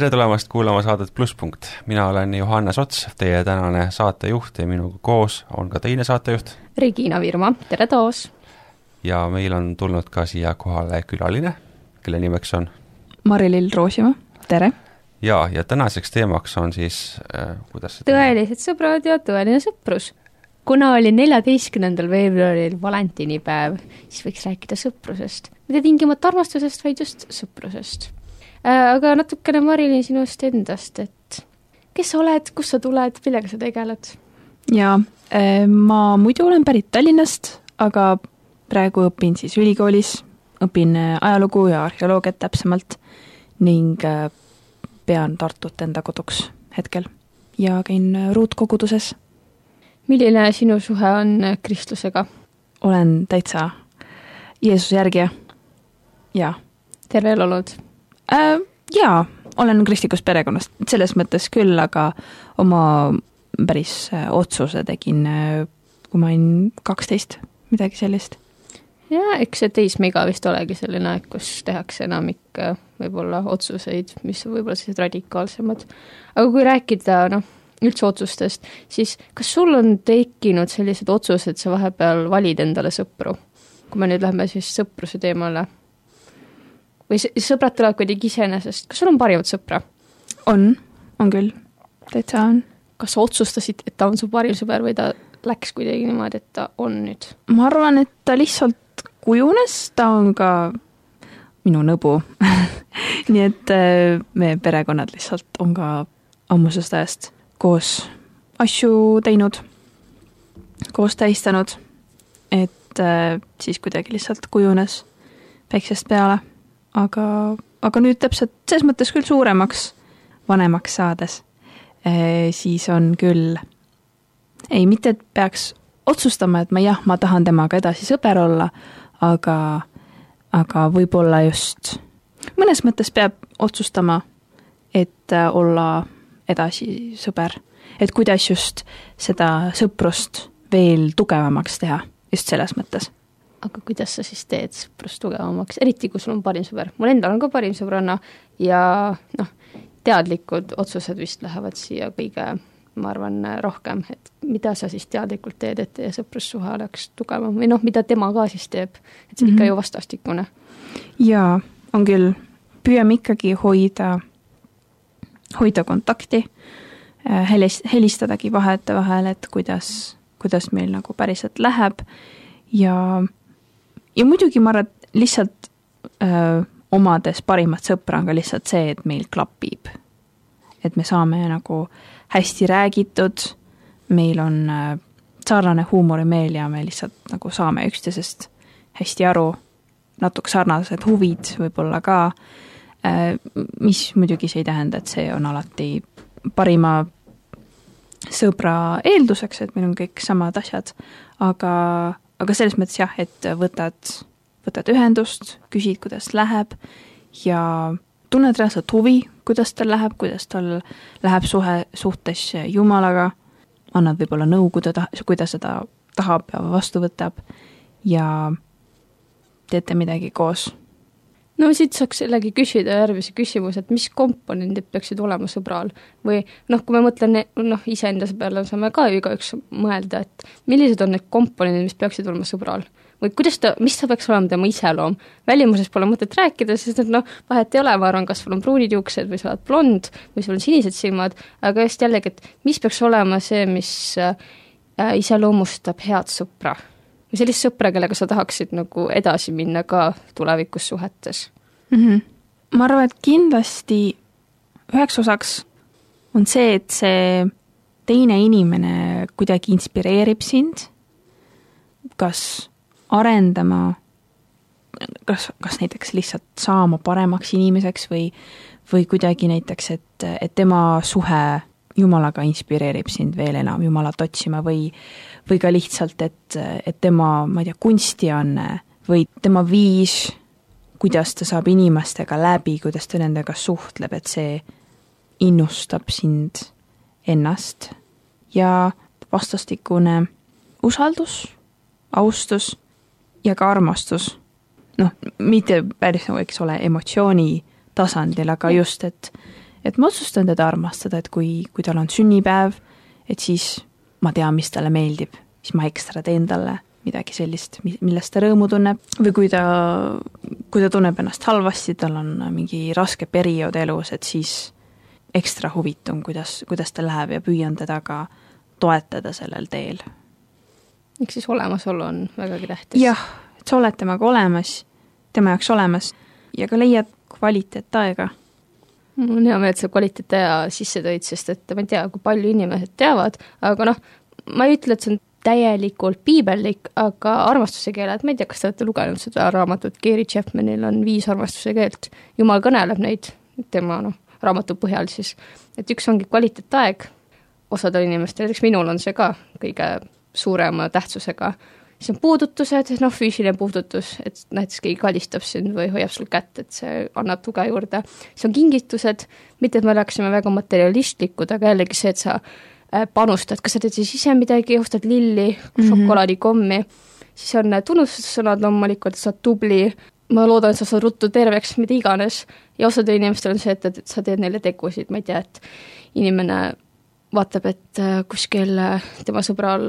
tere tulemast kuulama saadet Plusspunkt, mina olen Johannes Ots, teie tänane saatejuht ja minuga koos on ka teine saatejuht. Regina Virma, tere taas! ja meil on tulnud ka siia kohale külaline, kelle nimeks on Mari-Lill Roosimaa, tere! ja, ja tänaseks teemaks on siis äh, kuidas seda tõelised sõbrad ja tõeline sõprus. kuna oli neljateistkümnendal veebruaril valentinipäev, siis võiks rääkida sõprusest. mitte tingimata armastusest, vaid just sõprusest. Aga natukene, Mari-Lill, sinust endast, et kes sa oled, kust sa tuled, millega sa tegeled? jaa, ma muidu olen pärit Tallinnast, aga praegu õpin siis ülikoolis, õpin äh, ajalugu ja arheoloogiat täpsemalt ning äh, pean Tartut enda koduks hetkel ja käin äh, ruutkoguduses. milline sinu suhe on kristlusega? olen täitsa Jeesuse järgija, jaa terve elu olnud? äh,. Jaa, olen kristlikust perekonnast, selles mõttes küll, aga oma päris otsuse tegin, kui ma olin kaksteist, midagi sellist. Jaa, eks see teismeiga vist olegi selline aeg, kus tehakse enamik äh, võib-olla otsuseid, mis on võib-olla sellised radikaalsemad. aga kui rääkida, noh, üldse otsustest, siis kas sul on tekkinud sellised otsused, sa vahepeal valid endale sõpru? kui me nüüd lähme siis sõpruse teemale. või sõbrad tulevad kuidagi iseenesest, kas sul on parimat sõpra? on, on küll, täitsa on. kas sa otsustasid, et ta on su parim sõber või ta läks kuidagi niimoodi, et ta on nüüd? ma arvan, et ta lihtsalt kujunes, ta on ka minu nõbu. Nii et äh, meie perekonnad lihtsalt on ka ammusest ajast koos asju teinud, koos tähistanud, et äh, siis kuidagi lihtsalt kujunes väiksest peale, aga, aga nüüd täpselt selles mõttes küll suuremaks, vanemaks saades, siis on küll ei, mitte et peaks otsustama, et ma jah, ma tahan temaga edasi sõber olla, aga, aga võib-olla just mõnes mõttes peab otsustama, et äh, olla edasi sõber. et kuidas just seda sõprust veel tugevamaks teha, just selles mõttes. aga kuidas sa siis teed sõprust tugevamaks, eriti kui sul on parim sõber? mul endal on ka parim sõbranna ja noh, teadlikud otsused vist lähevad siia kõige, ma arvan, rohkem, et mida sa siis teadlikult teed, et teie sõprussuhe oleks tugevam või noh, mida tema ka siis teeb, et see on mm -hmm. ikka Mhm. ju vastastikune. jaa, on küll, püüame ikkagi hoida, hoida kontakti, helis-, helistadagi vahetevahel, et kuidas, kuidas meil nagu päriselt läheb ja, ja muidugi ma arvan, et lihtsalt öö, omades parimat sõpra on ka lihtsalt see, et meil klapib. et me saame nagu hästi räägitud, meil on öö, sarnane huumorimeel ja me lihtsalt nagu saame üksteisest hästi aru, natuke sarnased huvid võib-olla ka, mis muidugi see ei tähenda, et see on alati parima sõbra eelduseks, et meil on kõik samad asjad, aga, aga selles mõttes jah, et võtad, võtad ühendust, küsid, kuidas läheb ja tunned reaalselt huvi, kuidas tal läheb, kuidas tal läheb suhe, suhtes Jumalaga, annad võib-olla nõu, kui ta ta-, kui ta seda tahab ja vastu võtab. Ja teete midagi koos. no siit saaks jällegi küsida järgmise küsimuse, et mis komponendid peaksid olema sõbral? Või noh, kui ma mõtlen noh, iseenda peale saame ka ju igaüks mõelda, et millised on need komponendid, mis peaksid olema sõbral või kuidas ta, mis ta peaks olema tema iseloom. välimusest pole mõtet rääkida, sest et noh, vahet ei ole, ma arvan, kas sul on pruunid juuksed või sa oled blond või sul on sinised silmad, aga just jällegi, et mis peaks olema see, mis äh, iseloomustab head sõpra või sellist sõpra, kellega sa tahaksid nagu edasi minna ka tulevikus suhetes mm? -hmm. ma arvan, et kindlasti üheks osaks on see, et see teine inimene kuidagi inspireerib sind, kas arendama, kas, kas näiteks lihtsalt saama paremaks inimeseks või, või kuidagi näiteks, et, et tema suhe Jumalaga inspireerib sind veel enam Jumalat otsima või, või ka lihtsalt, et, et tema, ma ei tea, kunstianne või tema viis kuidas ta saab inimestega läbi, kuidas ta nendega suhtleb, et see innustab sind ennast. Ja vastastikune usaldus, austus ja ka armastus. noh, mitte päris nagu, eks ole, emotsiooni tasandil, aga just, et et ma otsustan teda armastada, et kui, kui tal on sünnipäev, et siis ma tean, mis talle meeldib, siis ma ekstra teen talle midagi sellist, millest ta rõõmu tunneb või kui ta, kui ta tunneb ennast halvasti, tal on mingi raske periood elus, et siis ekstra huvitun, kuidas, kuidas tal läheb ja püüan teda ka toetada sellel teel. Ehk siis olemasolu on vägagi tähtis. jah, et sa oled temaga olemas, tema jaoks olemas ja ka leiad kvaliteetaega. Mul on hea meel, et sa kvaliteetaja sisse tõid, sest et ma ei tea, kui palju inimesed teavad, aga noh, ma ei ütle, et see on täielikult piibellik, aga armastuse keeled, ma ei tea, kas te olete lugenud seda raamatut, Gary Chapmanil on viis armastuse keelt, jumal kõneleb neid tema noh, raamatu põhjal siis, et üks ongi kvaliteetaeg, osadel inimestel, näiteks minul on see ka kõige suurema tähtsusega, siis on puudutused, noh, füüsiline puudutus, et näiteks keegi kallistab sind või hoiab sul kätt, et see annab tuge juurde. siis on kingitused, mitte et me oleksime väga materialistlikud, aga jällegi see, et sa äh, panustad, kas sa teed siis ise midagi, ostad lilli mm, -hmm. šokolaadikommi, siis on tunnustussõnad loomulikult, sa oled tubli, ma loodan, et sa saad ruttu terveks, mida iganes, ja osadel inimestel on see, et, et sa teed neile tegusid, ma ei tea, et inimene vaatab, et äh, kuskil äh, tema sõbral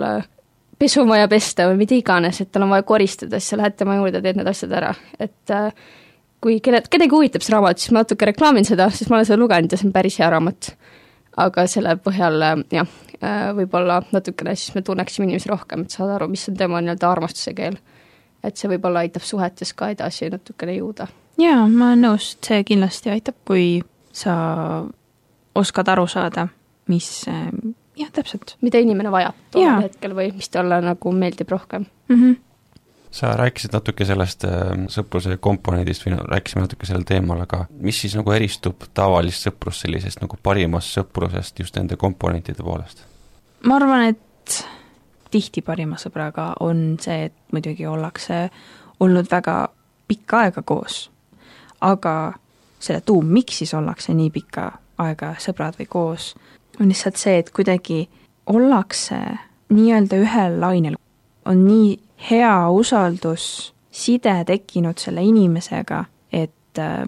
pesumaja pesta või mida iganes, et tal on vaja koristada, siis sa lähed tema juurde, teed need asjad ära, et äh, kui kelle, kedagi huvitab see raamat, siis ma natuke reklaamin seda, sest ma olen seda lugenud ja see on päris hea raamat. aga selle põhjal äh, jah, äh, võib-olla natukene siis me tunneksime inimesi rohkem, et saada aru, mis on tema nii-öelda armastuse keel. et see võib-olla aitab suhetes ka edasi natukene jõuda. jaa, ma olen nõus, see kindlasti aitab, kui sa oskad aru saada, mis jah, täpselt. mida inimene vajab tol hetkel või mis talle nagu meeldib rohkem mm. -hmm. sa rääkisid natuke sellest äh, sõpruse komponendist või no rääkisime natuke sellel teemal, aga mis siis nagu eristub tavalist sõprust sellisest nagu parimast sõprusest just nende komponentide poolest? ma arvan, et tihti parima sõbraga on see, et muidugi ollakse olnud väga pikka aega koos, aga selle tuum, miks siis ollakse nii pikka aega sõbrad või koos, on lihtsalt see, et kuidagi ollakse nii-öelda ühel lainel, on nii hea usaldusside tekkinud selle inimesega, et äh,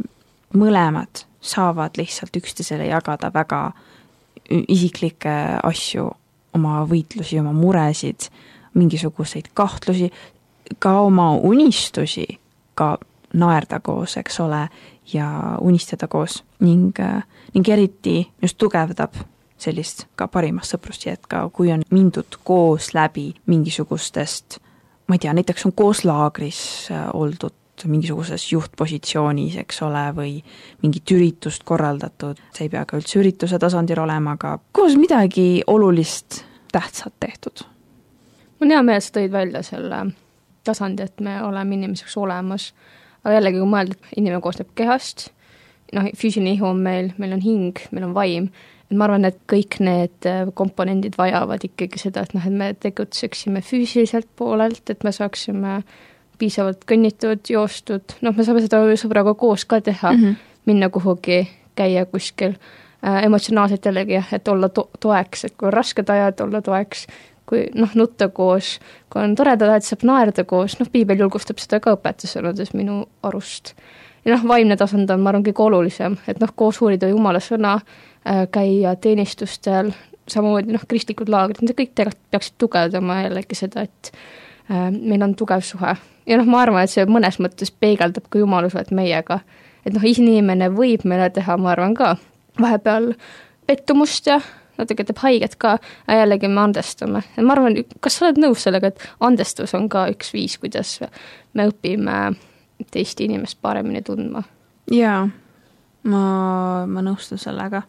mõlemad saavad lihtsalt üksteisele jagada väga isiklikke asju, oma võitlusi, oma muresid, mingisuguseid kahtlusi, ka oma unistusi, ka naerda koos, eks ole, ja unistada koos ning, äh, ning eriti just tugevdab sellist ka parimast sõprust ja et ka kui on mindud koos läbi mingisugustest, ma ei tea, näiteks on koos laagris äh, oldud mingisuguses juhtpositsioonis, eks ole, või mingit üritust korraldatud, see ei pea ka üldse ürituse tasandil olema, aga koos midagi olulist, tähtsat tehtud. mul on hea meel, sa tõid välja selle tasandi, et me oleme inimeseks olemas, aga jällegi, kui mõelda, et inimene koosneb kehast, noh, füüsiline ihu on meil, meil on hing, meil on vaim ma arvan, et kõik need äh, komponendid vajavad ikkagi seda, et noh, et me tegutseksime füüsiliselt poolelt, et me saaksime piisavalt kõnnitud, joostud, noh, me saame seda sõbraga koos ka teha mm, -hmm. minna kuhugi, käia kuskil äh,, emotsionaalselt jällegi jah, et olla to-, toeks, et kui on rasked ajad, olla toeks, kui noh, nutta koos, kui on toredad ajad, saab naerda koos, noh, piibel julgustab seda ka õpetussõnades minu arust. ja noh, vaimne tasand on, ma arvan, kõige olulisem, et noh, koos uurida Jumala sõna, käia teenistustel, samamoodi noh, kristlikud laagrid, need kõik tegelikult peaksid tugevdama jällegi seda, et äh, meil on tugev suhe. ja noh, ma arvan, et see mõnes mõttes peegeldab ka Jumala suhet meiega. et noh, inimene võib meile teha, ma arvan ka, vahepeal pettumust ja natuke teeb haiget ka, jällegi me andestame. ma arvan, kas sa oled nõus sellega, et andestus on ka üks viis, kuidas me õpime teist inimest paremini tundma? jaa, ma, ma nõustun sellega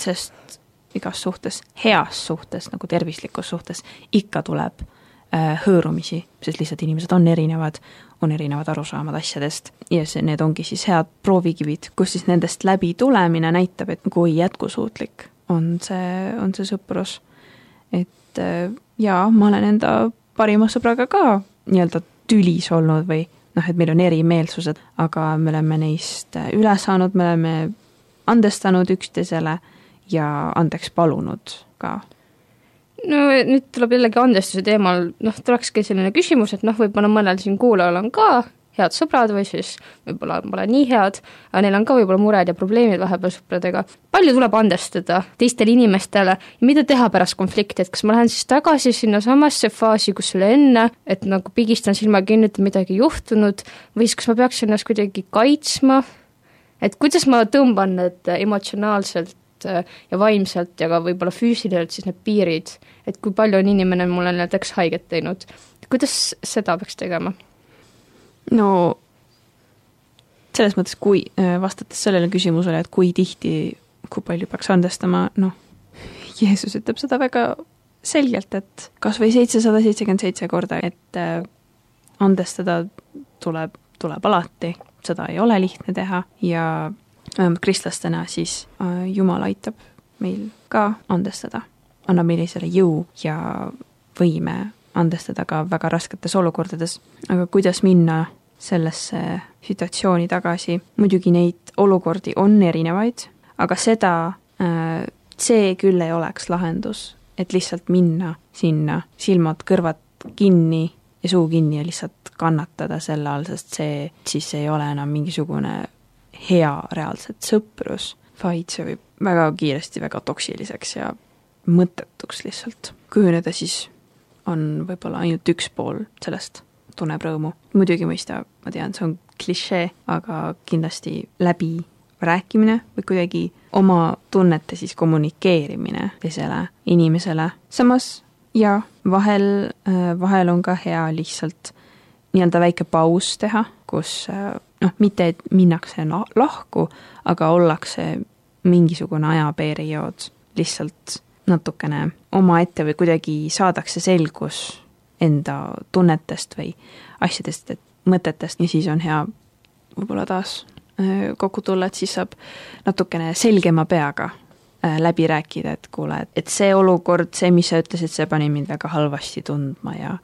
sest igas suhtes, heas suhtes, nagu tervislikus suhtes, ikka tuleb äh, hõõrumisi, sest lihtsalt inimesed on erinevad, on erinevad arusaamad asjadest ja see, need ongi siis head proovikivid, kus siis nendest läbi tulemine näitab, et kui jätkusuutlik on see, on see sõprus. et äh, jaa, ma olen enda parima sõbraga ka nii-öelda tülis olnud või noh, et meil on erimeelsused, aga me oleme neist üle saanud, me oleme andestanud üksteisele ja andeks palunud ka no nüüd tuleb jällegi andestuse teemal, noh, tulekski selline küsimus, et noh, võib-olla mõnel siin kuulajal on ka head sõbrad või siis võib-olla pole nii head, aga neil on ka võib-olla mured ja probleemid vahepeal sõpradega. palju tuleb andestada teistele inimestele ja mida teha pärast konflikti, et kas ma lähen siis tagasi sinnasamasse faasi, kus oli enne, et nagu pigistan silma kinni, et midagi juhtunud, või siis kas ma peaks ennast kuidagi kaitsma, et kuidas ma tõmban need emotsionaalselt äh, ja vaimselt ja ka võib-olla füüsiliselt siis need piirid, et kui palju on inimene mulle näiteks haiget teinud, kuidas seda peaks tegema? no selles mõttes, kui, vastates sellele küsimusele, et kui tihti, kui palju peaks andestama, noh, Jeesus ütleb seda väga selgelt, et kas või seitsesada seitsekümmend seitse korda, et äh, andestada tuleb, tuleb alati, seda ei ole lihtne teha ja vähemalt kristlastena siis Jumal aitab meil ka andestada, annab meile selle jõu ja võime andestada ka väga rasketes olukordades, aga kuidas minna sellesse situatsiooni tagasi. muidugi neid olukordi on erinevaid, aga seda, see küll ei oleks lahendus, et lihtsalt minna sinna, silmad-kõrvad kinni ja suu kinni ja lihtsalt kannatada selle all, sest see siis ei ole enam mingisugune hea reaalselt sõprus, vaid see võib väga kiiresti väga toksiliseks ja mõttetuks lihtsalt kujuneda, siis on võib-olla ainult üks pool sellest tunneb rõõmu. muidugi mõista, ma tean, see on klišee, aga kindlasti läbi rääkimine või kuidagi oma tunnete siis kommunikeerimine teisele inimesele. samas jaa, vahel, äh, vahel on ka hea lihtsalt nii-öelda väike paus teha, kus äh, noh, mitte et minnakse lahku, aga ollakse mingisugune ajaperiood lihtsalt natukene omaette või kuidagi saadakse selgus enda tunnetest või asjadest, et mõtetest. Ja siis on hea võib-olla taas äh, kokku tulla, et siis saab natukene selgema peaga äh, läbi rääkida, et kuule, et see olukord, see, mis sa ütlesid, see pani mind väga halvasti tundma ja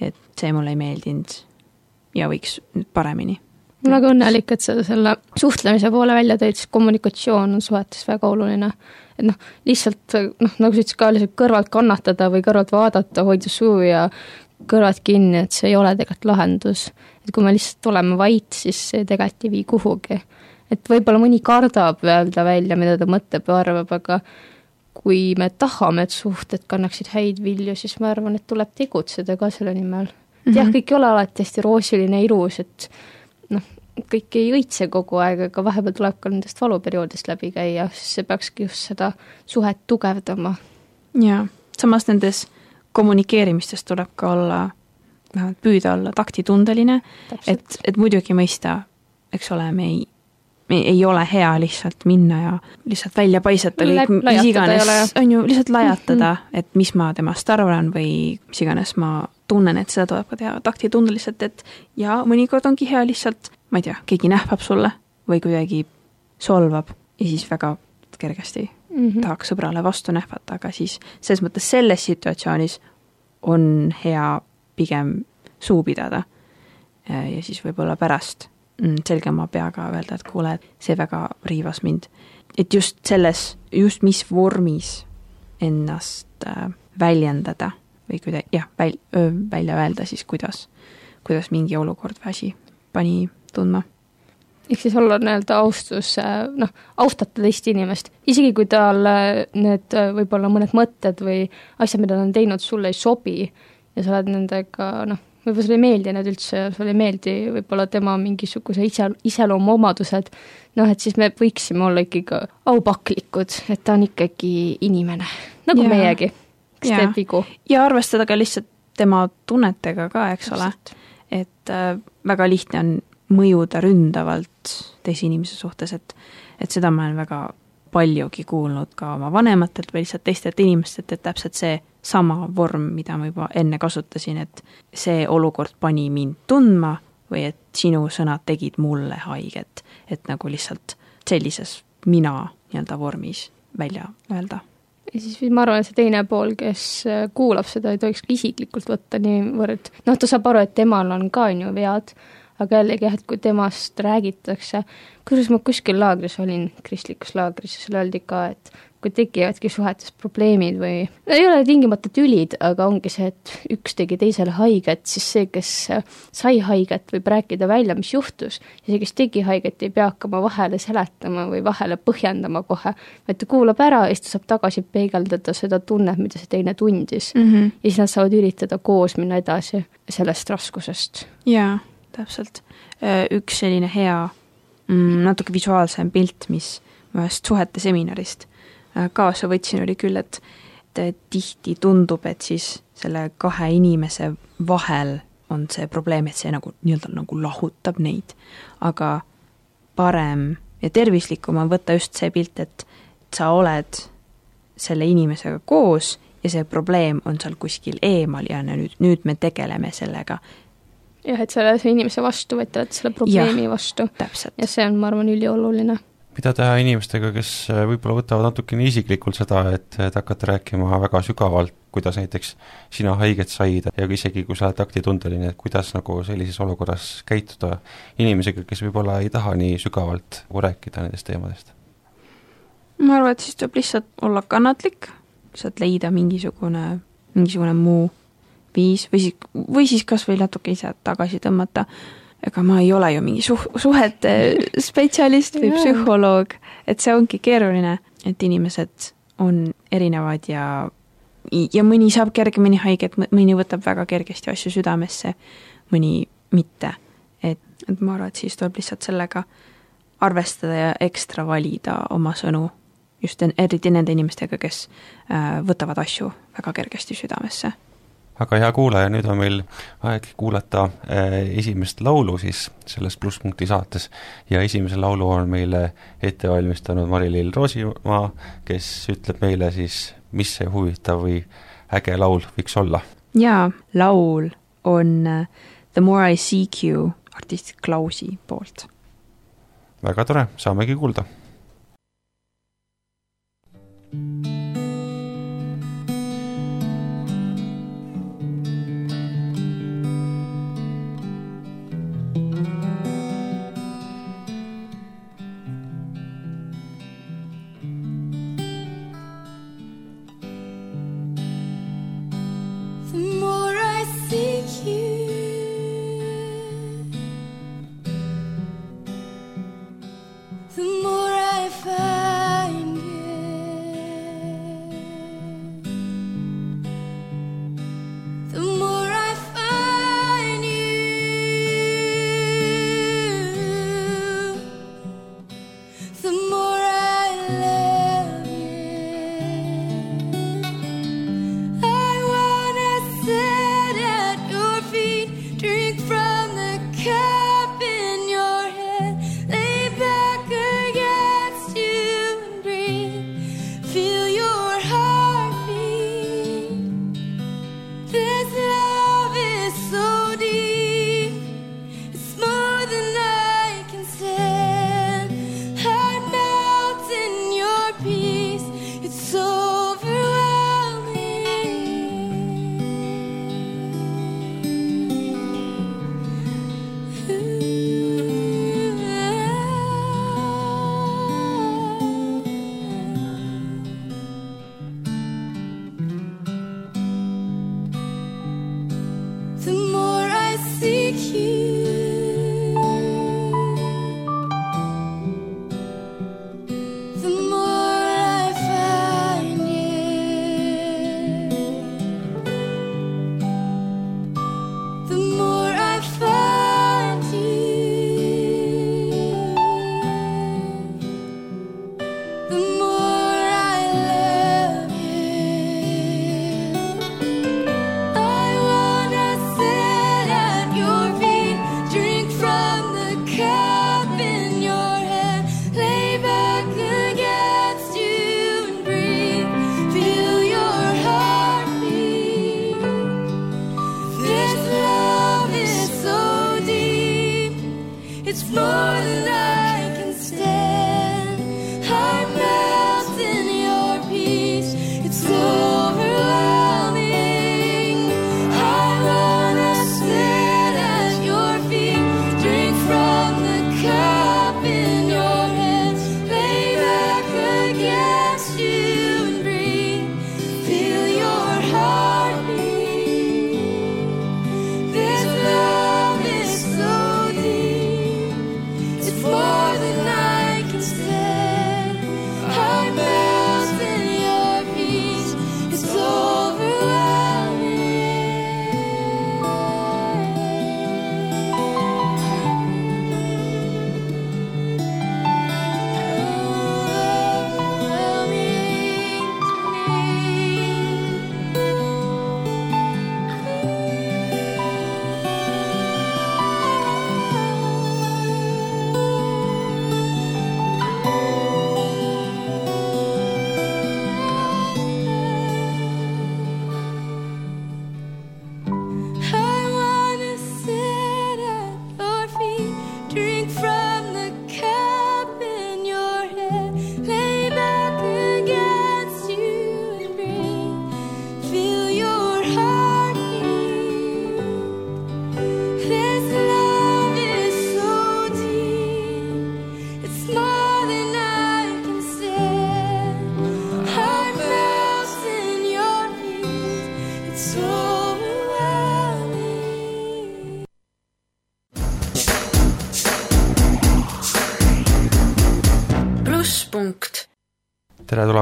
et see mulle ei meeldinud ja võiks paremini. ma olen väga õnnelik, et sa selle suhtlemise poole välja tõid, sest kommunikatsioon on suhetes väga oluline. et noh, lihtsalt noh, nagu sa ütlesid ka, lihtsalt kõrvalt kannatada või kõrvalt vaadata, hoida suu ja kõrvad kinni, et see ei ole tegelikult lahendus. et kui me lihtsalt oleme vait, siis see tegelikult ei vii kuhugi. et võib-olla mõni kardab öelda välja, mida ta mõtleb ja arvab, aga kui me tahame, et suhted kannaksid häid vilju, siis ma arvan, et tuleb tegutseda ka selle nimel. et jah, mhm. kõik ei ole alati hästi roosiline, ilus, et noh, kõik ei õitse kogu aeg, aga vahepeal tuleb ka nendest valuperioodist läbi käia, siis see peakski just seda suhet tugevdama. jaa, samas nendes kommunikeerimistes tuleb ka olla, vähemalt püüda olla taktitundeline, et, et muidugi mõista, eks ole, me ei, ei ole hea lihtsalt minna ja lihtsalt välja paisata kõik, mis iganes, on ju, lihtsalt lajatada mm, -hmm. et mis ma temast arvan või mis iganes ma tunnen, et seda tuleb ka teha taktitundeliselt, et ja mõnikord ongi hea lihtsalt, ma ei tea, keegi nähvab sulle või kuidagi solvab ja siis väga kergesti mm -hmm. tahaks sõbrale vastu nähvata, aga siis selles mõttes selles situatsioonis on hea pigem suu pidada. ja siis võib-olla pärast selgema peaga öelda, et kuule, see väga riivas mind. et just selles, just mis vormis ennast äh, väljendada või kuidagi, jah, väl-, välja öelda siis, kuidas, kuidas mingi olukord või asi pani tundma ehk siis olla nii-öelda austus, noh, austada teist inimest, isegi kui talle need võib-olla mõned mõtted või asjad, mida ta on teinud, sulle ei sobi ja sa oled nendega noh, võib-olla sulle ei meeldi need üldse sulle ei meeldi võib-olla tema mingisuguse ise, iseloomuomadused, noh et siis me võiksime olla ikkagi aupaklikud, et ta on ikkagi inimene, nagu ja. meiegi, kes ja. teeb vigu. ja arvestada ka lihtsalt tema tunnetega ka, eks ole, et äh, väga lihtne on mõjuda ründavalt teise inimese suhtes, et et seda ma olen väga paljugi kuulnud ka oma vanematelt või lihtsalt teistelt inimestelt, et täpselt see sama vorm, mida ma juba enne kasutasin, et see olukord pani mind tundma või et sinu sõnad tegid mulle haiget, et nagu lihtsalt sellises mina nii-öelda vormis välja öelda. ja siis ma arvan, et see teine pool, kes kuulab seda, ei tohiks isiklikult võtta niivõrd, noh, ta saab aru, et temal on ka on ju vead, aga jällegi jah, et kui temast räägitakse, kusjuures ma kuskil laagris olin, kristlikus laagris, ja seal öeldi ka, et kui tekivadki suhetes probleemid või no ei ole tingimata tülid, aga ongi see, et üks tegi teisele haiget, siis see, kes sai haiget, võib rääkida välja, mis juhtus, ja see, kes tegi haiget, ei pea hakkama vahele seletama või vahele põhjendama kohe, vaid ta kuulab ära ja siis ta saab tagasi peegeldada seda tunnet, mida see teine tundis mm. -hmm. ja siis nad saavad üritada koos minna edasi sellest raskusest. jaa, täpselt. Üks selline hea mm, natuke visuaalsem pilt, mis ühest suhete seminarist kaasa võtsin, oli küll, et tihti tundub, et siis selle kahe inimese vahel on see probleem, et see nagu nii-öelda nagu lahutab neid. aga parem ja tervislikum on võtta just see pilt, et sa oled selle inimesega koos ja see probleem on seal kuskil eemal ja nüüd, nüüd me tegeleme sellega. jah, et sa ei ole selle inimese vastu, vaid te olete selle probleemi ja, vastu. ja see on, ma arvan, ülioluline mida teha inimestega, kes äh, võib-olla võtavad natukene isiklikult seda, et, et hakata rääkima väga sügavalt, kuidas näiteks sina haiget said ja isegi kui sa oled taktitundeline, et kuidas nagu sellises olukorras käituda inimesega, kes võib-olla ei taha nii sügavalt nagu rääkida nendest teemadest? ma arvan, et siis tuleb lihtsalt olla kannatlik, lihtsalt leida mingisugune, mingisugune muu viis või siis, või siis kas või natuke ise tagasi tõmmata ega ma ei ole ju mingi suh-, suhete spetsialist või psühholoog, et see ongi keeruline, et inimesed on erinevad ja ja mõni saab kergemini haiget, mõni võtab väga kergesti asju südamesse, mõni mitte. et, et ma arvan, et siis tuleb lihtsalt sellega arvestada ja ekstra valida oma sõnu, just eriti nende inimestega, kes äh, võtavad asju väga kergesti südamesse aga hea kuulaja, nüüd on meil aeg kuulata äh, esimest laulu siis selles Plusspunkti saates ja esimese laulu on meile ette valmistanud Mari-Lill Roosimaa, kes ütleb meile siis, mis see huvitav või äge laul võiks olla. jaa, laul on äh, The More I Seek You artist Klausi poolt. väga tore, saamegi kuulda. thank you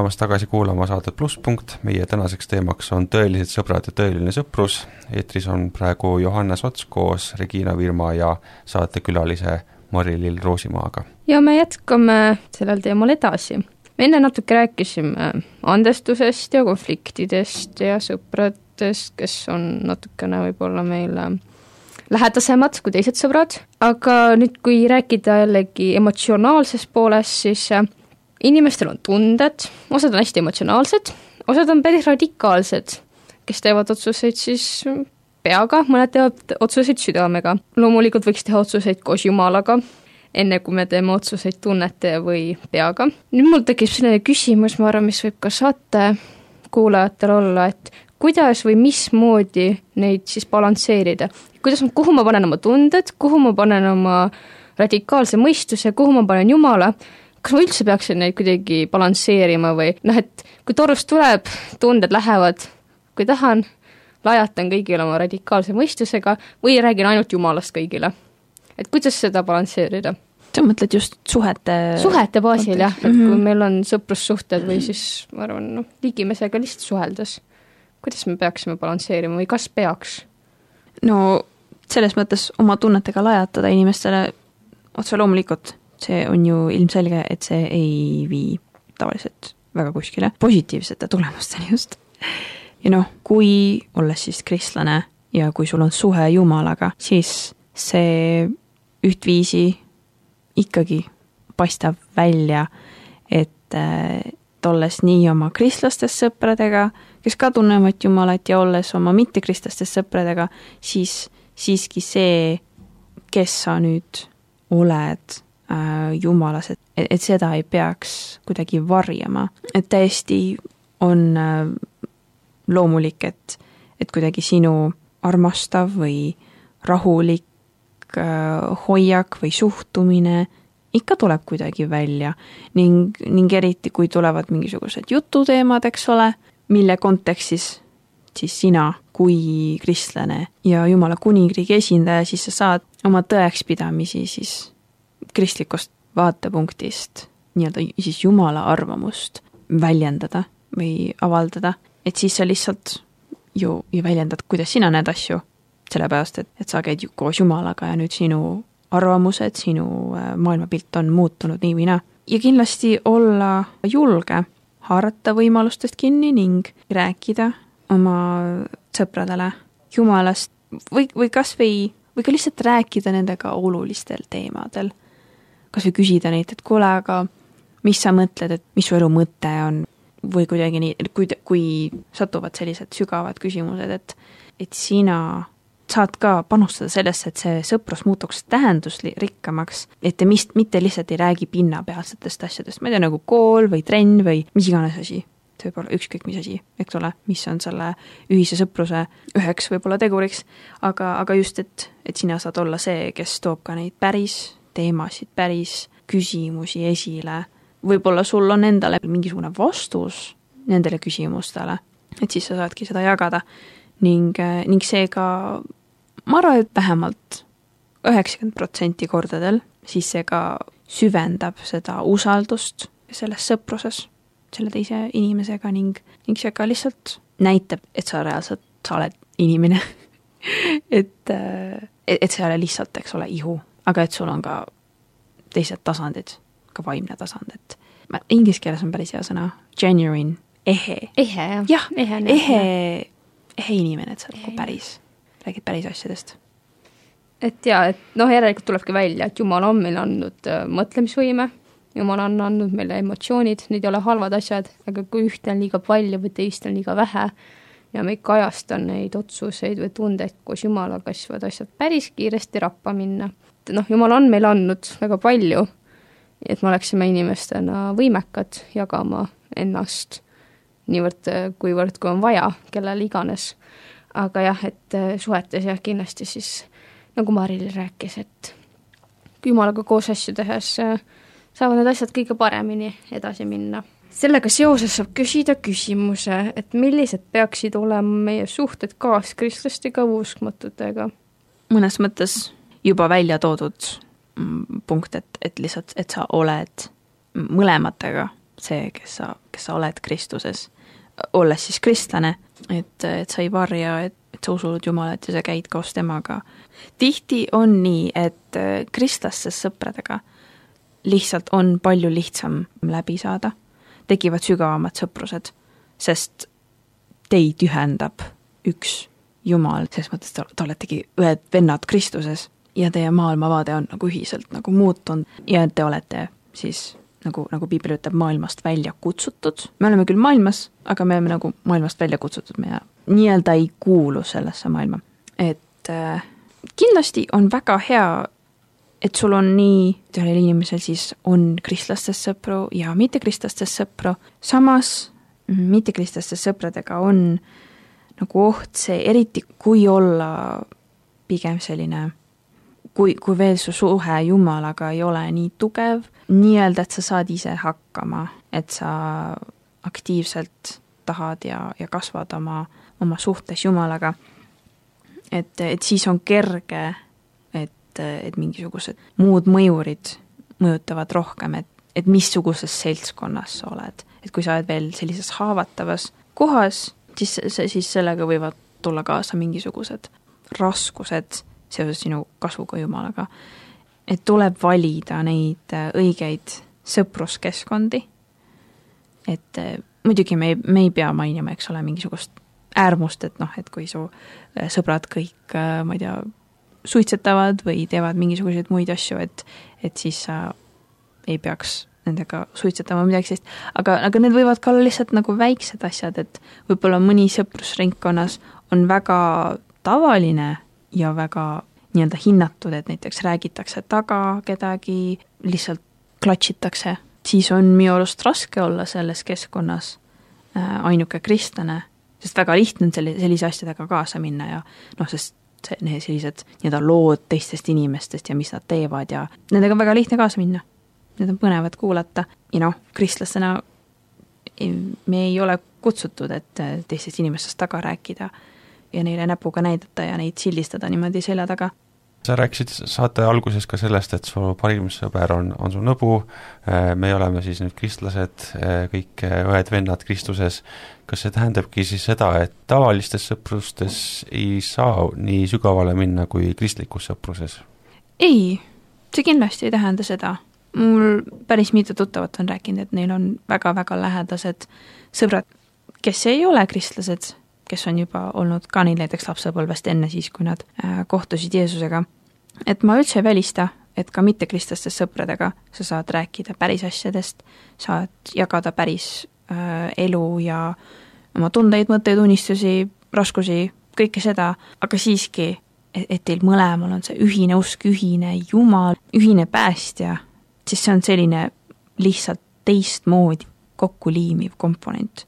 tulemast tagasi kuulama saadet Plusspunkt, meie tänaseks teemaks on tõelised sõbrad ja tõeline sõprus. eetris on praegu Johannes Ots koos Regina Virma ja saatekülalise Mari-Lill Rosimaaga. ja me jätkame sellel teemal edasi. me enne natuke rääkisime andestusest ja konfliktidest ja sõpradest, kes on natukene võib-olla meile lähedasemad kui teised sõbrad, aga nüüd, kui rääkida jällegi emotsionaalsest poolest, siis äh, inimestel on tunded, osad on hästi emotsionaalsed, osad on päris radikaalsed, kes teevad otsuseid siis peaga, mõned teevad otsuseid südamega. loomulikult võiks teha otsuseid koos Jumalaga, enne kui me teeme otsuseid tunnete või peaga. nüüd mul tekib selline küsimus, ma arvan, mis võib ka saate kuulajatel olla, et kuidas või mismoodi neid siis balansseerida. kuidas, kuhu ma panen oma tunded, kuhu ma panen oma radikaalse mõistuse, kuhu ma panen Jumala, kas ma üldse peaksin neid kuidagi balansseerima või noh, et kui torust tuleb, tunded lähevad, kui tahan, lajatan kõigile oma radikaalse mõistusega või räägin ainult Jumalast kõigile. et kuidas seda balansseerida? sa mõtled just suhete suhete baasil jah, et kui Mhm. meil on sõprussuhted või siis ma arvan, noh, ligimesega lihtsalt suheldes, kuidas me peaksime balansseerima või kas peaks? no selles mõttes oma tunnetega lajatada inimestele otse loomulikult, see on ju ilmselge, et see ei vii tavaliselt väga kuskile positiivsete tulemusteni just. ja noh, kui olles siis kristlane ja kui sul on suhe Jumalaga, siis see ühtviisi ikkagi paistab välja, et olles nii oma kristlastest sõpradega, kes ka tunnevad Jumalat ja olles oma mittekristlastest sõpradega, siis siiski see, kes sa nüüd oled äh, Jumalas, et, et seda ei peaks kuidagi varjama. et täiesti on äh, loomulik, et, et kuidagi sinu armastav või rahulik äh, hoiak või suhtumine ikka tuleb kuidagi välja ning, ning eriti, kui tulevad mingisugused jututeemad, eks ole, mille kontekstis siis sina kui kristlane ja Jumala kuningriigi esindaja, siis sa saad oma tõekspidamisi siis kristlikust vaatepunktist nii-öelda siis Jumala arvamust väljendada või avaldada, et siis sa lihtsalt ju, ju väljendad, kuidas sina näed asju, sellepärast et, et sa käid ju koos Jumalaga ja nüüd sinu arvamused, sinu maailmapilt on muutunud nii või naa. ja kindlasti olla julge, haarata võimalustest kinni ning rääkida oma sõpradele Jumalast või, või kas või, või ka lihtsalt rääkida nendega olulistel teemadel. Kas või küsida neilt, et kuule, aga mis sa mõtled, et mis su elu mõte on või kuidagi nii, kui, kui satuvad sellised sügavad küsimused, et, et sina saad ka panustada sellesse, et see sõprus muutuks tähendusrikkamaks, et te mis, mitte lihtsalt ei räägi pinnapealsetest asjadest, ma ei tea, nagu kool või trenn või mis iganes asi. see võib olla ükskõik mis asi, eks ole, mis on selle ühise sõpruse üheks võib-olla teguriks, aga, aga just, et, et sina saad olla see, kes toob ka neid päris teemasid, päris küsimusi esile, võib-olla sul on endale mingisugune vastus nendele küsimustele, et siis sa saadki seda jagada. Ning, ning seega ma arvan, et vähemalt üheksakümmend protsenti kordadel siis see ka süvendab seda usaldust selles sõpruses selle teise inimesega ning, ning see ka lihtsalt näitab, et sa reaalselt, sa oled inimene. Et, et, et see ei ole lihtsalt, eks ole, ihu, aga et sul on ka teised tasandid, ka vaimne tasand, et ma, inglise keeles on päris hea sõna, genuine, ehe. ehe jah. jah, ehe, ehe, ehe inimene, et sa oled nagu päris, räägid päris asjadest. et jaa, et noh, järelikult tulebki välja, et Jumal on meile andnud äh, mõtlemisvõime, Jumal on andnud meile emotsioonid, need ei ole halvad asjad, aga kui ühte on liiga palju või teist on liiga vähe ja me ei kajasta neid otsuseid või tundeid koos Jumalaga, siis võivad asjad päris kiiresti rappa minna. Et noh, Jumal on meile andnud väga palju, et me oleksime inimestena võimekad jagama ennast niivõrd, kuivõrd, kui on vaja, kellele iganes. aga jah, et äh, suhetes jah, kindlasti siis nagu Maril rääkis, et Jumalaga koos asju tehes äh, saavad need asjad kõige paremini edasi minna. sellega seoses saab küsida küsimuse, et millised peaksid olema meie suhted kaaskristlaste või uskmatutega? mõnes mõttes juba välja toodud mm, punkt, et, et lihtsalt, et sa oled mõlematega see, kes sa, kes sa oled Kristuses, olles siis kristlane, et, et sa ei varja, et, et sa usud Jumalat ja sa käid koos temaga. tihti on nii, et kristlastest sõpradega lihtsalt on palju lihtsam läbi saada, tekivad sügavamad sõprused, sest teid ühendab üks Jumal, selles mõttes te, te oletegi ühed vennad Kristuses ja teie maailmavaade on nagu ühiselt nagu muutunud ja te olete siis nagu, nagu piibel ütleb, maailmast välja kutsutud. me oleme küll maailmas, aga me oleme nagu maailmast välja kutsutud, me nii-öelda ei kuulu sellesse maailma. et äh, kindlasti on väga hea, et sul on nii, ühel inimesel siis on kristlastest sõpru ja mittekristlastest sõpru, samas mittekristlastest sõpradega on nagu oht see, eriti kui olla pigem selline kui, kui veel su suhe Jumalaga ei ole nii tugev, nii-öelda, et sa saad ise hakkama, et sa aktiivselt tahad ja, ja kasvad oma, oma suhtes Jumalaga, et, et siis on kerge, et, et mingisugused muud mõjurid mõjutavad rohkem, et, et missuguses seltskonnas sa oled. et kui sa oled veel sellises haavatavas kohas, siis, siis sellega võivad tulla kaasa mingisugused raskused seoses sinu kasvuga Jumalaga. et tuleb valida neid äh, õigeid sõpruskeskkondi, et äh, muidugi me ei, me ei pea mainima, eks ole, mingisugust äärmust, et noh, et kui su äh, sõbrad kõik, ma ei tea, suitsetavad või teevad mingisuguseid muid asju, et et siis sa ei peaks nendega suitsetama või midagi sellist, aga, aga need võivad ka olla lihtsalt nagu väiksed asjad, et võib-olla mõni sõprusringkonnas on väga tavaline ja väga nii-öelda hinnatud, et näiteks räägitakse taga kedagi, lihtsalt klatšitakse, siis on minu arust raske olla selles keskkonnas äh, ainuke kristlane, sest väga lihtne on selle, sellise asjadega kaasa minna ja noh, sest see, need sellised nii-öelda lood teistest inimestest ja mis nad teevad ja nendega on väga lihtne kaasa minna. Need on põnevad kuulata. Ja noh, kristlastena me ei ole kutsutud, et teistest inimestest taga rääkida ja neile näpuga näidata ja neid sildistada niimoodi selja taga. sa rääkisid saate alguses ka sellest, et su parim sõber on, on su nõbu, me oleme siis nüüd kristlased, kõik õed-vennad Kristuses, kas see tähendabki siis seda, et tavalistes sõprustes ei saa nii sügavale minna kui kristlikus sõpruses? ei, see kindlasti ei tähenda seda. mul päris mitu tuttavat on rääkinud, et neil on väga-väga lähedased sõbrad, kes ei ole kristlased kes on juba olnud ka neil näiteks lapsepõlvest enne siis, kui nad äh, kohtusid Jeesusega. et ma üldse ei välista, et ka mittekristlastest sõpradega sa saad rääkida päris asjadest, saad jagada päris äh, elu ja oma tundeid, mõtteid, unistusi, raskusi, kõike seda, aga siiski, et, et teil mõlemal on see ühine usk, ühine Jumal, ühine päästja, siis see on selline lihtsalt teistmoodi kokku liimiv komponent,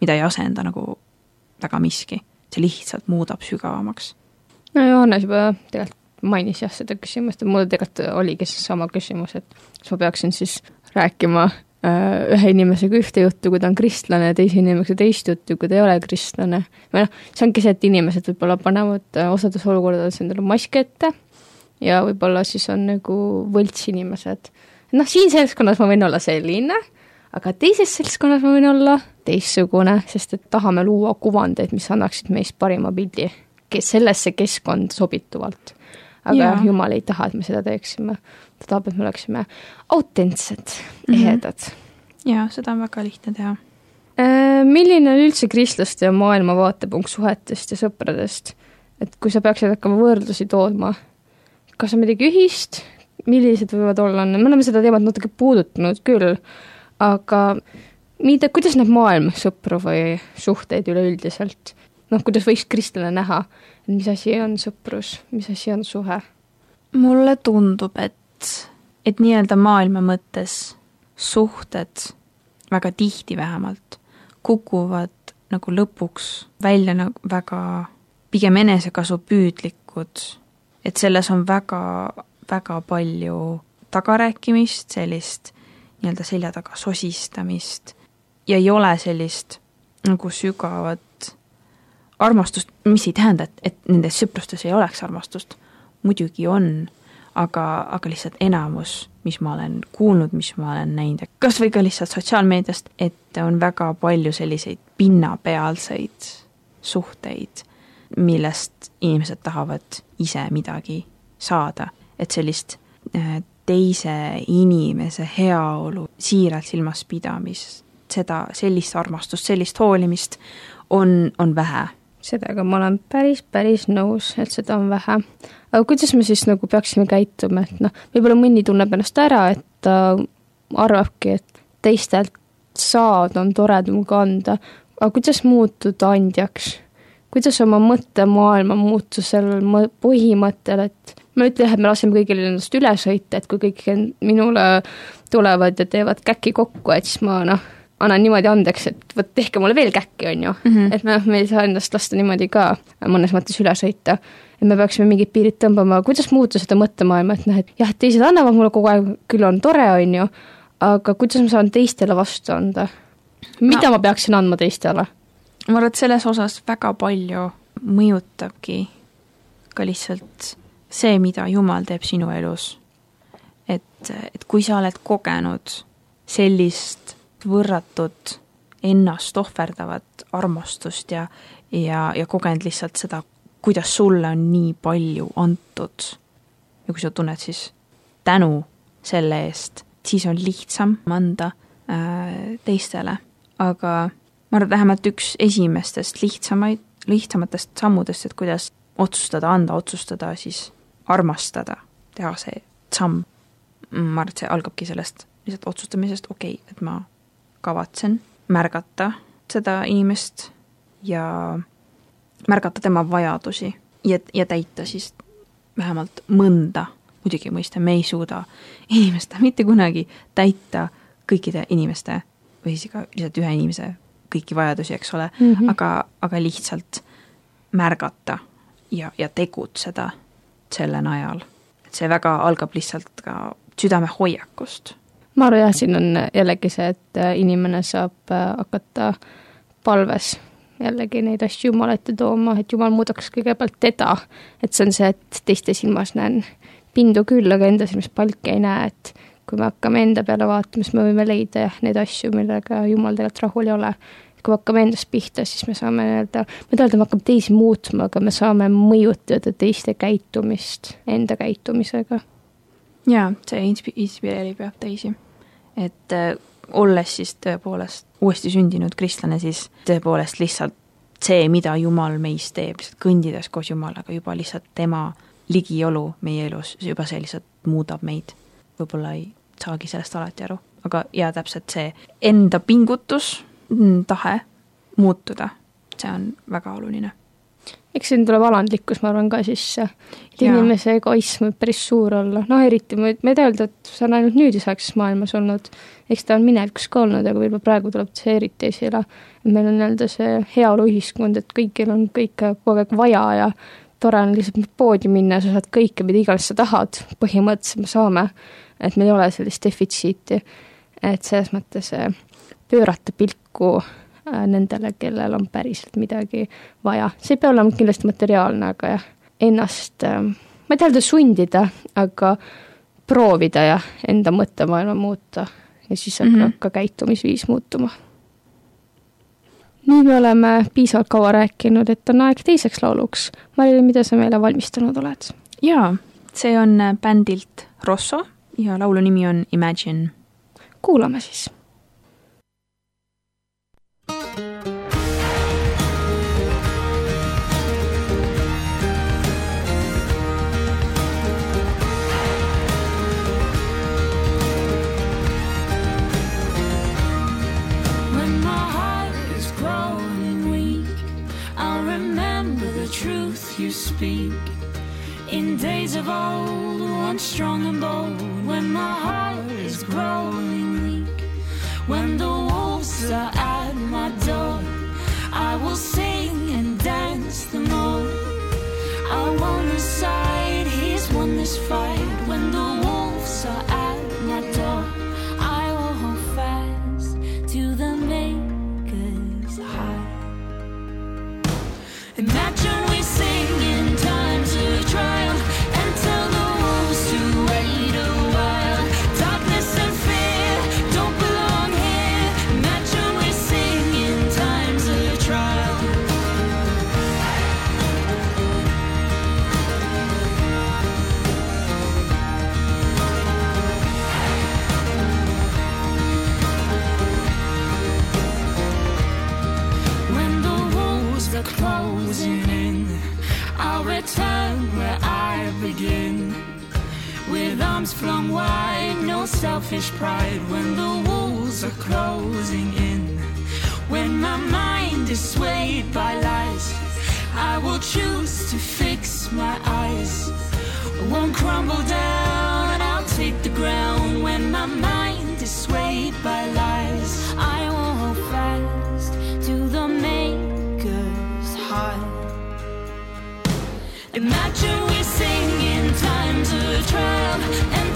mida ei asenda nagu väga miski, see lihtsalt muudab sügavamaks. no Johannes juba tegelikult mainis jah seda küsimust, et mul tegelikult oligi seesama küsimus, et kas ma peaksin siis rääkima äh, ühe inimesega ühte juttu, kui ta on kristlane, teise inimesega teist juttu, kui ta ei ole kristlane. või noh, see ongi see, et inimesed võib-olla panevad äh, osades olukordades endale maski ette ja võib-olla siis on nagu võltsinimesed. noh, siin seltskonnas ma võin olla selline, aga teises seltskonnas ma võin olla teistsugune, sest et tahame luua kuvandeid, mis annaksid meist parima pildi, kes sellesse keskkonda sobituvalt. aga Jaa. ja. jumal ei taha, et me seda teeksime. ta tahab, et me oleksime autentsed Mhm. mm, ehedad jaa, seda on väga lihtne teha. Äh, milline on üldse kristlaste ja maailma vaatepunkt suhetest ja sõpradest? et kui sa peaksid hakkama võrdlusi tooma, kas on midagi ühist, millised võivad olla, me oleme seda teemat natuke puudutanud küll, aga mida, kuidas näeb maailm sõpru või suhteid üleüldiselt? noh, kuidas võiks kristlane näha, et mis asi on sõprus, mis asi on suhe? mulle tundub, et, et nii-öelda maailma mõttes suhted väga tihti vähemalt kukuvad nagu lõpuks välja nagu väga pigem enesekasupüüdlikud, et selles on väga, väga palju tagarääkimist, sellist nii-öelda selja taga sosistamist ja ei ole sellist nagu sügavat armastust, mis ei tähenda, et, et nendes sõprustes ei oleks armastust, muidugi on, aga, aga lihtsalt enamus, mis ma olen kuulnud, mis ma olen näinud, kas või ka lihtsalt sotsiaalmeediast, et on väga palju selliseid pinnapealseid suhteid, millest inimesed tahavad ise midagi saada, et sellist äh, teise inimese heaolu siiralt silmas pidamist, seda, sellist armastust, sellist hoolimist on, on vähe sellega ma olen päris, päris nõus, et seda on vähe. aga kuidas me siis nagu peaksime käituma, et noh, võib-olla mõni tunneb ennast ära, et ta arvabki, et teistelt saada on toredam ka anda, aga kuidas muutuda andjaks? kuidas oma mõttemaailma muuta sellel mõ- põhimõttel, et ma ei ütle et me laseme kõigil ennast üle sõita, et kui kõik minule tulevad ja teevad käki kokku, et siis ma noh, annan niimoodi andeks, et vot tehke mulle veel käkki, on ju Mhm. et me, me ei saa endast lasta niimoodi ka mõnes mõttes üle sõita. et me peaksime mingid piirid tõmbama, kuidas muuta seda mõttemaailma, et noh, et jah, teised annavad mulle kogu aeg, küll on tore, on ju, aga kuidas ma saan teistele vastu anda? mida No. ma peaksin andma teistele? ma arvan, et selles osas väga palju mõjutabki ka lihtsalt see, mida Jumal teeb sinu elus. et, et kui sa oled kogenud sellist võrratut ennast ohverdavat armastust ja, ja, ja kogenud lihtsalt seda, kuidas sulle on nii palju antud ja kui sa tunned siis tänu selle eest, siis on lihtsam anda äh, teistele, aga ma arvan, et vähemalt üks esimestest lihtsamaid, lihtsamatest sammudest, et kuidas otsustada anda, otsustada siis armastada, teha see samm. ma arvan, et see algabki sellest lihtsalt otsustamisest, okei okay,, et ma kavatsen märgata seda inimest ja märgata tema vajadusi ja, ja täita siis vähemalt mõnda, muidugi mõista, me ei suuda inimeste mitte kunagi täita kõikide inimeste või siis ka lihtsalt ühe inimese kõiki vajadusi, eks ole mm. -hmm. aga, aga lihtsalt märgata ja, ja tegutseda selle najal. et see väga algab lihtsalt ka südamehoiakust. ma arvan jah, siin on jällegi see, et äh, inimene saab äh, hakata palves jällegi neid asju Jumala ette tooma, et Jumal muudaks kõigepealt teda. et see on see, et teiste silmas näen pindu küll, aga enda silmis palki ei näe, et kui me hakkame enda peale vaatama, siis me võime leida jah, neid asju, millega Jumal tegelikult rahul ei ole. Kui me hakkame endast pihta, siis me saame nii-öelda, ma ei taha öelda, me hakkame teisi muutma, aga me saame mõjutada teiste käitumist enda käitumisega jaa, see inspi-, inspireerib jah teisi. et äh, olles siis tõepoolest uuesti sündinud kristlane, siis tõepoolest lihtsalt see, mida Jumal meis teeb, lihtsalt kõndides koos Jumalaga, juba lihtsalt tema ligiolu meie elus, juba see lihtsalt muudab meid. võib-olla ei saagi sellest alati aru, aga jaa, täpselt see enda pingutus, tahe muutuda, see on väga oluline eks siin tuleb alandlikkus, ma arvan, ka sisse. et inimese egoism võib päris suur olla, noh eriti ma, ei taha öelda, et see on ainult nüüdisaegses maailmas olnud, eks ta on minevikus ka olnud, aga võib-olla praegu tuleb see eriti esile. meil on nii-öelda see heaoluühiskond, et kõigil on kõike kogu aeg vaja ja tore on lihtsalt poodi minna, sa saad kõike, mida iganes sa tahad, põhimõtteliselt me saame. et meil ei ole sellist defitsiiti. et selles mõttes eh, pöörata pilku äh, nendele, kellel on päriselt midagi vaja, see ei pea olema kindlasti materiaalne, aga jah, ennast, ma ma ei taha teda sundida, aga proovida ja enda mõttemaailma muuta ja siis hakkab mm. -hmm. ka käitumisviis muutuma. nüüd me oleme piisavalt kaua rääkinud, et on aeg teiseks lauluks. Marilyn, mida sa meile valmistanud oled? jaa, see on äh, bändilt Rosso ja laulu nimi on Imagine. kuulame siis speak. In days of old, once strong and bold, when my heart is growing weak, when the wolves are at my door, I will sing and dance the more. I won the side, he's won this fight. When the wolves are at selfish pride. When the walls are closing in, when my mind is swayed by lies, I will choose to fix my eyes. I won't crumble down, I'll take the ground. When my mind is swayed by lies, I won't hold fast to the Maker's heart. Imagine we sing in times of trial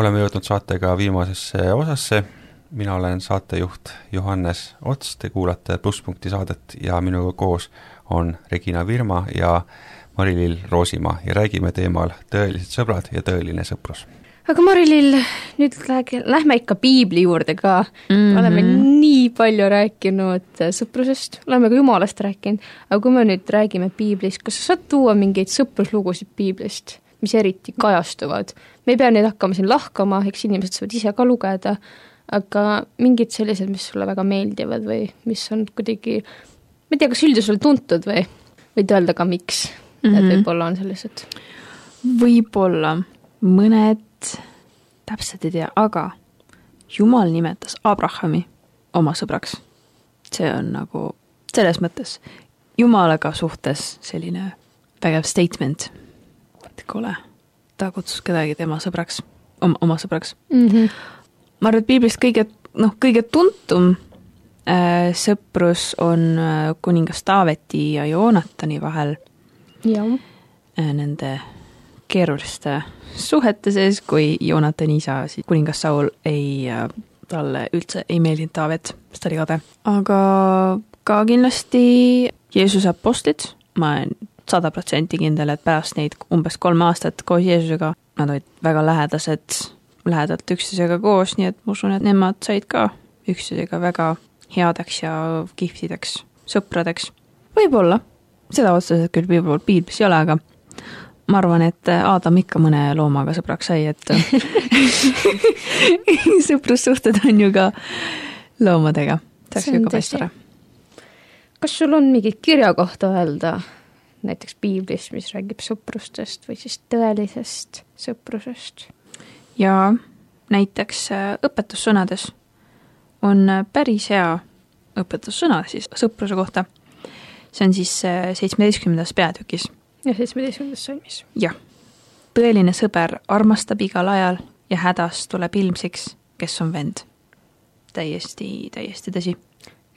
oleme jõudnud saatega viimasesse osasse, mina olen saatejuht Johannes Ots, te kuulate Plusspunkti saadet ja minuga koos on Regina Virma ja Mari-Lill Roosimaa ja räägime teemal tõelised sõbrad ja tõeline sõprus. aga Mari-Lill, nüüd lähe- lähme ikka piibli juurde ka mm.. Mhm. oleme nii palju rääkinud sõprusest, oleme ka jumalast rääkinud, aga kui me nüüd räägime piiblist, kas sa saad tuua mingeid sõpruslugusid piiblist, mis eriti kajastuvad? me ei pea neid hakkama siin lahkama, eks inimesed saavad ise ka lugeda, aga mingid sellised, mis sulle väga meeldivad või mis on kuidagi, ma ei tea, kas üldse sulle tuntud või võid öelda ka, miks mm, -hmm. et võib-olla on sellised võib-olla mõned täpselt ei tea, aga Jumal nimetas Abrahami oma sõbraks. see on nagu selles mõttes Jumalaga suhtes selline vägev statement. Et kuule, ta kutsus kedagi tema sõbraks, oma, oma sõbraks mm. -hmm. ma arvan, et piiblist kõige, noh, kõige tuntum äh, sõprus on äh, kuningas Taaveti ja Joonatani vahel jah, äh, nende keeruliste suhete sees, kui Joonatani isa, siis kuningas Saul ei äh,, talle üldse ei meeldinud Taavet, sest ta oli kade. aga ka kindlasti Jeesuse apostlid, ma sada protsenti kindel, et pärast neid umbes kolme aastat koos Jeesusega, nad olid väga lähedased, lähedalt üksteisega koos, nii et ma usun, et nemad said ka üksteisega väga headeks ja kihvtideks sõpradeks. võib-olla, seda otseselt küll võib-olla piiblis ei ole, aga ma arvan, et Aadam ikka mõne loomaga sõbraks sai, et sõprussuhted on ju ka loomadega. see oleks ju ka päris tore. kas sul on mingi kirja kohta öelda näiteks piiblis, mis räägib sõprustest või siis tõelisest sõprusest? ja näiteks äh, õpetussõnades on äh, päris hea õpetussõna siis sõpruse kohta. see on siis äh, seitsmeteistkümnendas peatükis. ja seitsmeteistkümnendas salmis. jah. tõeline sõber armastab igal ajal ja hädas tuleb ilmsiks, kes on vend. täiesti, täiesti tõsi.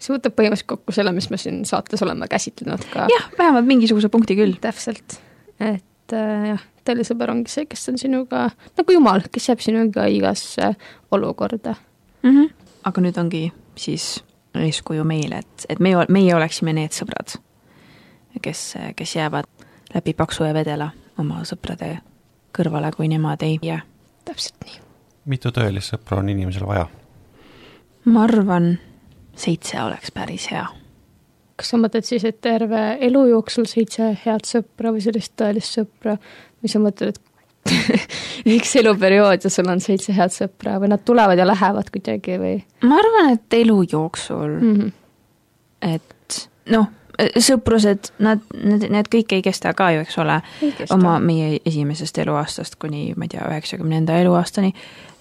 See võtab põhimõtteliselt kokku selle, mis me siin saates oleme käsitlenud ka. jah, vähemalt mingisuguse punkti küll. täpselt, et äh, jah, tõeline sõber ongi see, kes on sinuga nagu jumal, kes jääb sinuga igasse olukorda. mm. -hmm. aga nüüd ongi siis eeskuju meile, et, et meie, meie oleksime need sõbrad, kes, kes jäävad läbi paksu ja vedela oma sõprade kõrvale, kui nemad ei jää. täpselt nii. mitu tõelist sõpra on inimesel vaja? ma arvan, seitse oleks päris hea. kas sa mõtled siis, et terve elu jooksul seitse head sõpra või sellist tõelist sõpra või sa mõtled, et üks eluperiood ja sul on seitse head sõpra või nad tulevad ja lähevad kuidagi või ma arvan, et elu jooksul mm? -hmm. et noh, sõprused, nad, need, need kõik ei kesta ka ju, eks ole, oma meie esimesest eluaastast kuni ma ei tea, üheksakümnenda eluaastani.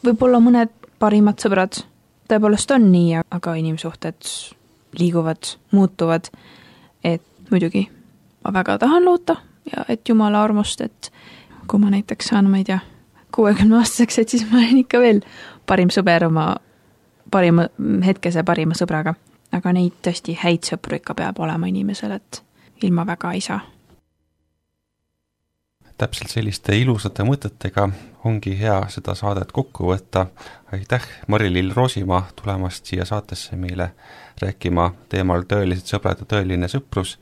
võib-olla mõned parimad sõbrad tõepoolest on nii, aga inimsuhted liiguvad, muutuvad. et muidugi ma väga tahan loota ja et jumala armust, et kui ma näiteks saan, ma ei tea, kuuekümne aastaseks, et siis ma olen ikka veel parim sõber oma parima, hetkese parima sõbraga. aga neid tõesti häid sõpru ikka peab olema inimesel, et ilma väga ei saa. Täpselt selliste ilusate mõtetega ongi hea seda saadet kokku võtta. aitäh, Mari-Lill Roosimaa, tulemast siia saatesse meile rääkima teemal Tõelised sõbrad ja tõeline sõprus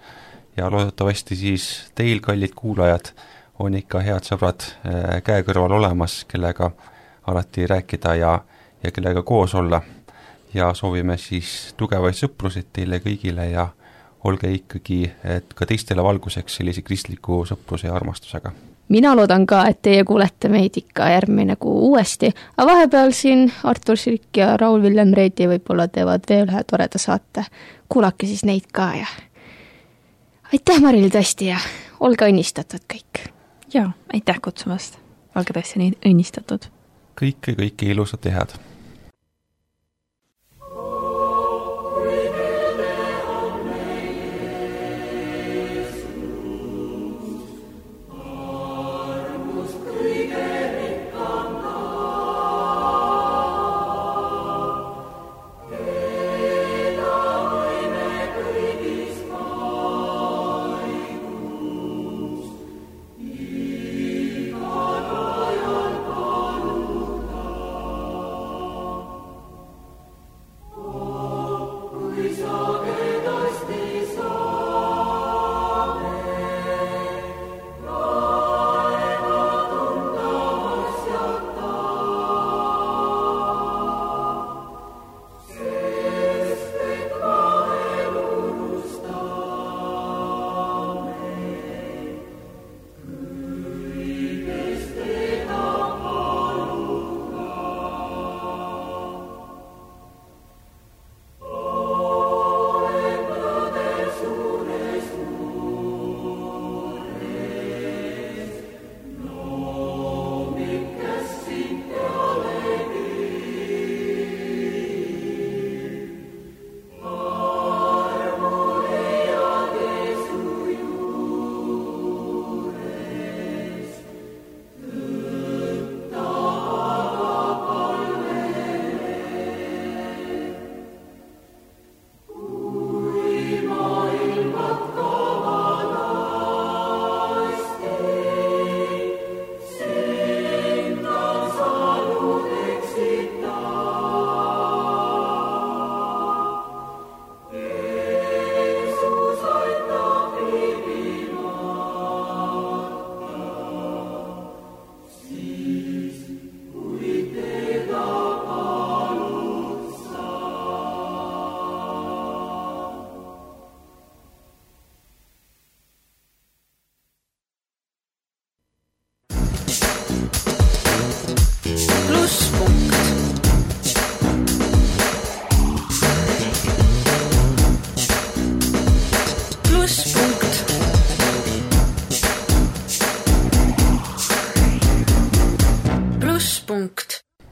ja loodetavasti siis teil, kallid kuulajad, on ikka head sõbrad äh, käe kõrval olemas, kellega alati rääkida ja, ja kellega koos olla. ja soovime siis tugevaid sõpruseid teile kõigile ja olge ikkagi, et ka teistele valguseks sellise kristliku sõpruse ja armastusega mina loodan ka, et teie kuulete meid ikka järgmine kuu uuesti, aga vahepeal siin Artur Sirk ja Raul-Villem Reedi võib-olla teevad veel ühe toreda saate. kuulake siis neid ka ja aitäh, Maril, tõesti ja olge õnnistatud kõik! jaa, aitäh kutsumast, olge tõesti nii õnnistatud! kõike, kõike ilusat ja head!